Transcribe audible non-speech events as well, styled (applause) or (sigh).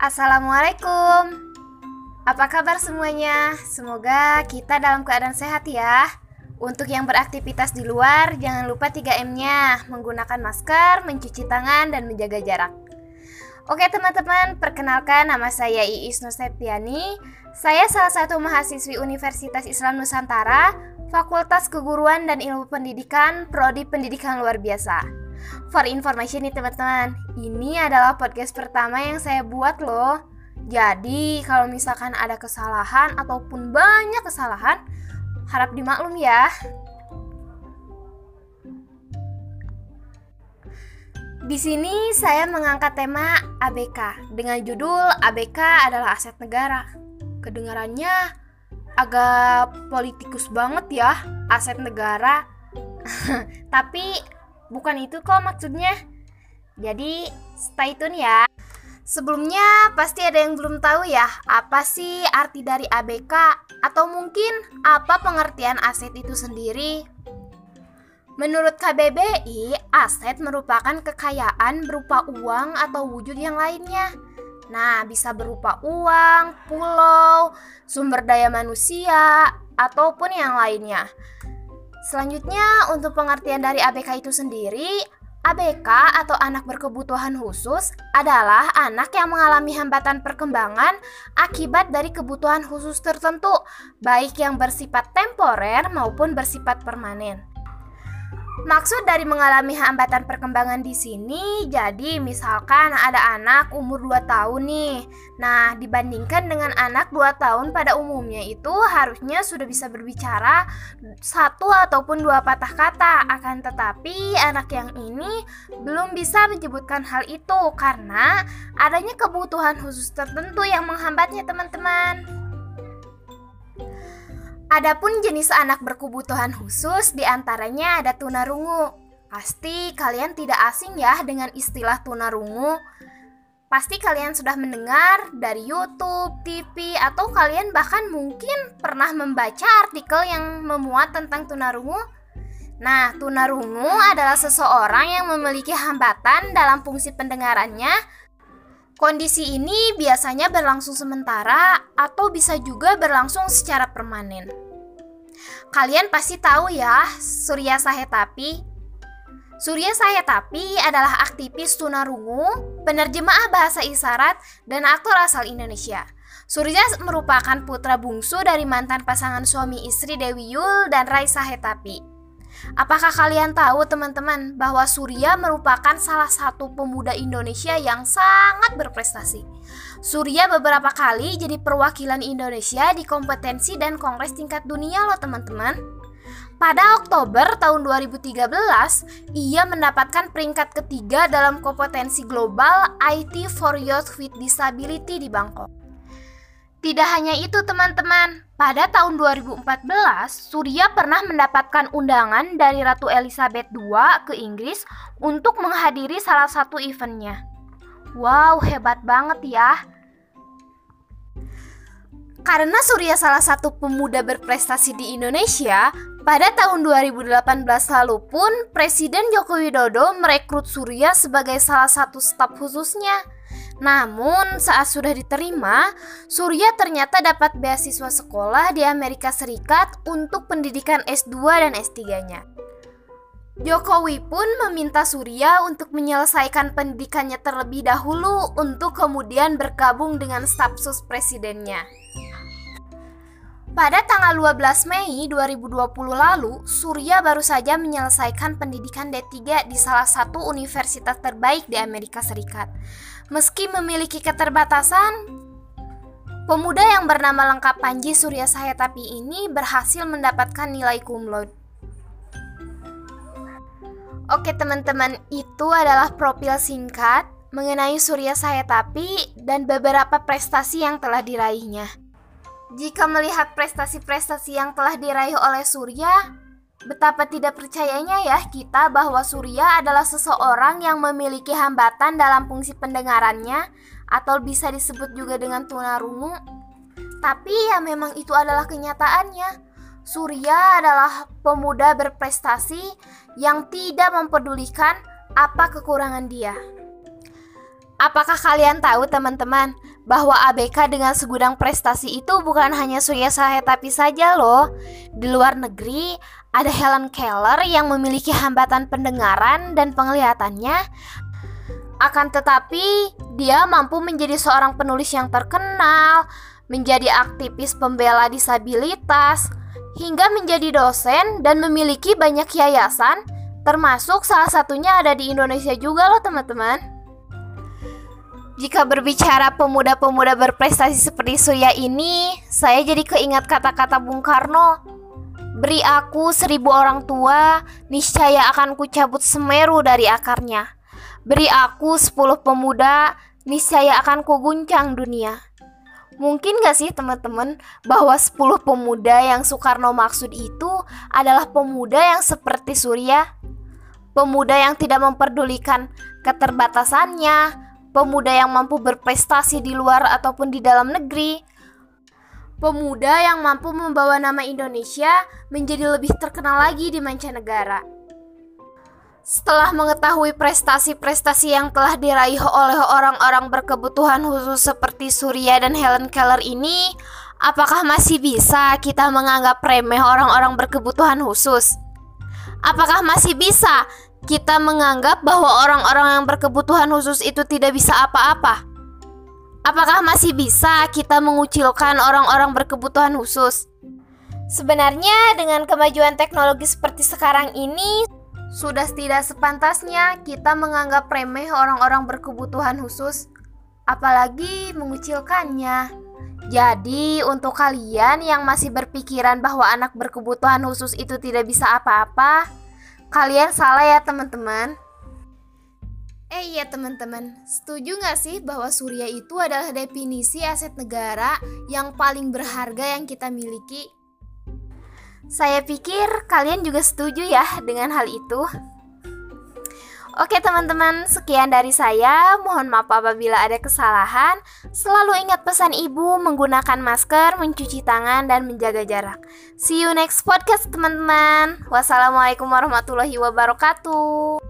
Assalamualaikum. Apa kabar semuanya? Semoga kita dalam keadaan sehat ya. Untuk yang beraktivitas di luar, jangan lupa 3M-nya, menggunakan masker, mencuci tangan, dan menjaga jarak. Oke teman-teman, perkenalkan nama saya Iis Nuseptiani. Saya salah satu mahasiswi Universitas Islam Nusantara, Fakultas Keguruan dan Ilmu Pendidikan, Prodi Pendidikan Luar Biasa. For information nih teman-teman, ini adalah podcast pertama yang saya buat loh. Jadi kalau misalkan ada kesalahan ataupun banyak kesalahan, harap dimaklum ya. Di sini saya mengangkat tema ABK dengan judul ABK adalah aset negara. Kedengarannya agak politikus banget ya, aset negara. (laughs) Tapi Bukan itu kok maksudnya. Jadi, stay tune ya. Sebelumnya pasti ada yang belum tahu ya, apa sih arti dari ABK atau mungkin apa pengertian aset itu sendiri? Menurut KBBI, aset merupakan kekayaan berupa uang atau wujud yang lainnya. Nah, bisa berupa uang, pulau, sumber daya manusia, ataupun yang lainnya. Selanjutnya, untuk pengertian dari ABK itu sendiri, ABK atau anak berkebutuhan khusus adalah anak yang mengalami hambatan perkembangan akibat dari kebutuhan khusus tertentu, baik yang bersifat temporer maupun bersifat permanen. Maksud dari mengalami hambatan perkembangan di sini, jadi misalkan ada anak umur 2 tahun nih. Nah, dibandingkan dengan anak 2 tahun pada umumnya itu harusnya sudah bisa berbicara satu ataupun dua patah kata. Akan tetapi anak yang ini belum bisa menyebutkan hal itu karena adanya kebutuhan khusus tertentu yang menghambatnya teman-teman. Adapun jenis anak berkebutuhan khusus di antaranya ada tunarungu. Pasti kalian tidak asing ya dengan istilah tunarungu. Pasti kalian sudah mendengar dari YouTube, TV, atau kalian bahkan mungkin pernah membaca artikel yang memuat tentang tunarungu. Nah, tunarungu adalah seseorang yang memiliki hambatan dalam fungsi pendengarannya Kondisi ini biasanya berlangsung sementara atau bisa juga berlangsung secara permanen. Kalian pasti tahu ya, Surya Sahetapi. Surya Sahetapi adalah aktivis tunarungu, penerjemah bahasa isyarat, dan aktor asal Indonesia. Surya merupakan putra bungsu dari mantan pasangan suami istri Dewi Yul dan Raisa Hetapi. Apakah kalian tahu teman-teman bahwa Surya merupakan salah satu pemuda Indonesia yang sangat berprestasi? Surya beberapa kali jadi perwakilan Indonesia di kompetensi dan kongres tingkat dunia loh teman-teman. Pada Oktober tahun 2013, ia mendapatkan peringkat ketiga dalam kompetensi global IT for Youth with Disability di Bangkok. Tidak hanya itu teman-teman, pada tahun 2014 Surya pernah mendapatkan undangan dari Ratu Elizabeth II ke Inggris untuk menghadiri salah satu eventnya. Wow, hebat banget ya. Karena Surya salah satu pemuda berprestasi di Indonesia, pada tahun 2018 lalu pun Presiden Joko Widodo merekrut Surya sebagai salah satu staf khususnya. Namun, saat sudah diterima, Surya ternyata dapat beasiswa sekolah di Amerika Serikat untuk pendidikan S2 dan S3-nya. Jokowi pun meminta Surya untuk menyelesaikan pendidikannya terlebih dahulu untuk kemudian bergabung dengan staf sus presidennya. Pada tanggal 12 Mei 2020 lalu, Surya baru saja menyelesaikan pendidikan D3 di salah satu universitas terbaik di Amerika Serikat. Meski memiliki keterbatasan, pemuda yang bernama lengkap Panji Surya Sayatapi ini berhasil mendapatkan nilai cum. Oke teman-teman, itu adalah profil singkat mengenai Surya Sayatapi dan beberapa prestasi yang telah diraihnya. Jika melihat prestasi-prestasi yang telah diraih oleh Surya, betapa tidak percayanya ya kita bahwa Surya adalah seseorang yang memiliki hambatan dalam fungsi pendengarannya atau bisa disebut juga dengan tunarungu. Tapi ya memang itu adalah kenyataannya. Surya adalah pemuda berprestasi yang tidak mempedulikan apa kekurangan dia. Apakah kalian tahu teman-teman bahwa ABK dengan segudang prestasi itu bukan hanya Surya Sahetapi saja loh. Di luar negeri, ada Helen Keller yang memiliki hambatan pendengaran dan penglihatannya. Akan tetapi, dia mampu menjadi seorang penulis yang terkenal, menjadi aktivis pembela disabilitas, hingga menjadi dosen dan memiliki banyak yayasan, termasuk salah satunya ada di Indonesia juga loh teman-teman. Jika berbicara pemuda-pemuda berprestasi seperti Surya ini, saya jadi keingat kata-kata Bung Karno. Beri aku seribu orang tua, niscaya akan kucabut semeru dari akarnya. Beri aku sepuluh pemuda, niscaya akan kuguncang dunia. Mungkin gak sih teman-teman bahwa sepuluh pemuda yang Soekarno maksud itu adalah pemuda yang seperti Surya? Pemuda yang tidak memperdulikan keterbatasannya, pemuda yang mampu berprestasi di luar ataupun di dalam negeri, pemuda yang mampu membawa nama Indonesia menjadi lebih terkenal lagi di mancanegara. Setelah mengetahui prestasi-prestasi yang telah diraih oleh orang-orang berkebutuhan khusus seperti Surya dan Helen Keller ini, apakah masih bisa kita menganggap remeh orang-orang berkebutuhan khusus? Apakah masih bisa kita menganggap bahwa orang-orang yang berkebutuhan khusus itu tidak bisa apa-apa? Apakah masih bisa kita mengucilkan orang-orang berkebutuhan khusus? Sebenarnya dengan kemajuan teknologi seperti sekarang ini sudah tidak sepantasnya kita menganggap remeh orang-orang berkebutuhan khusus, apalagi mengucilkannya. Jadi, untuk kalian yang masih berpikiran bahwa anak berkebutuhan khusus itu tidak bisa apa-apa, Kalian salah ya teman-teman. Eh iya teman-teman, setuju nggak sih bahwa surya itu adalah definisi aset negara yang paling berharga yang kita miliki? Saya pikir kalian juga setuju ya dengan hal itu. Oke teman-teman, sekian dari saya. Mohon maaf apabila ada kesalahan. Selalu ingat pesan ibu menggunakan masker, mencuci tangan, dan menjaga jarak. See you next podcast teman-teman. Wassalamualaikum warahmatullahi wabarakatuh.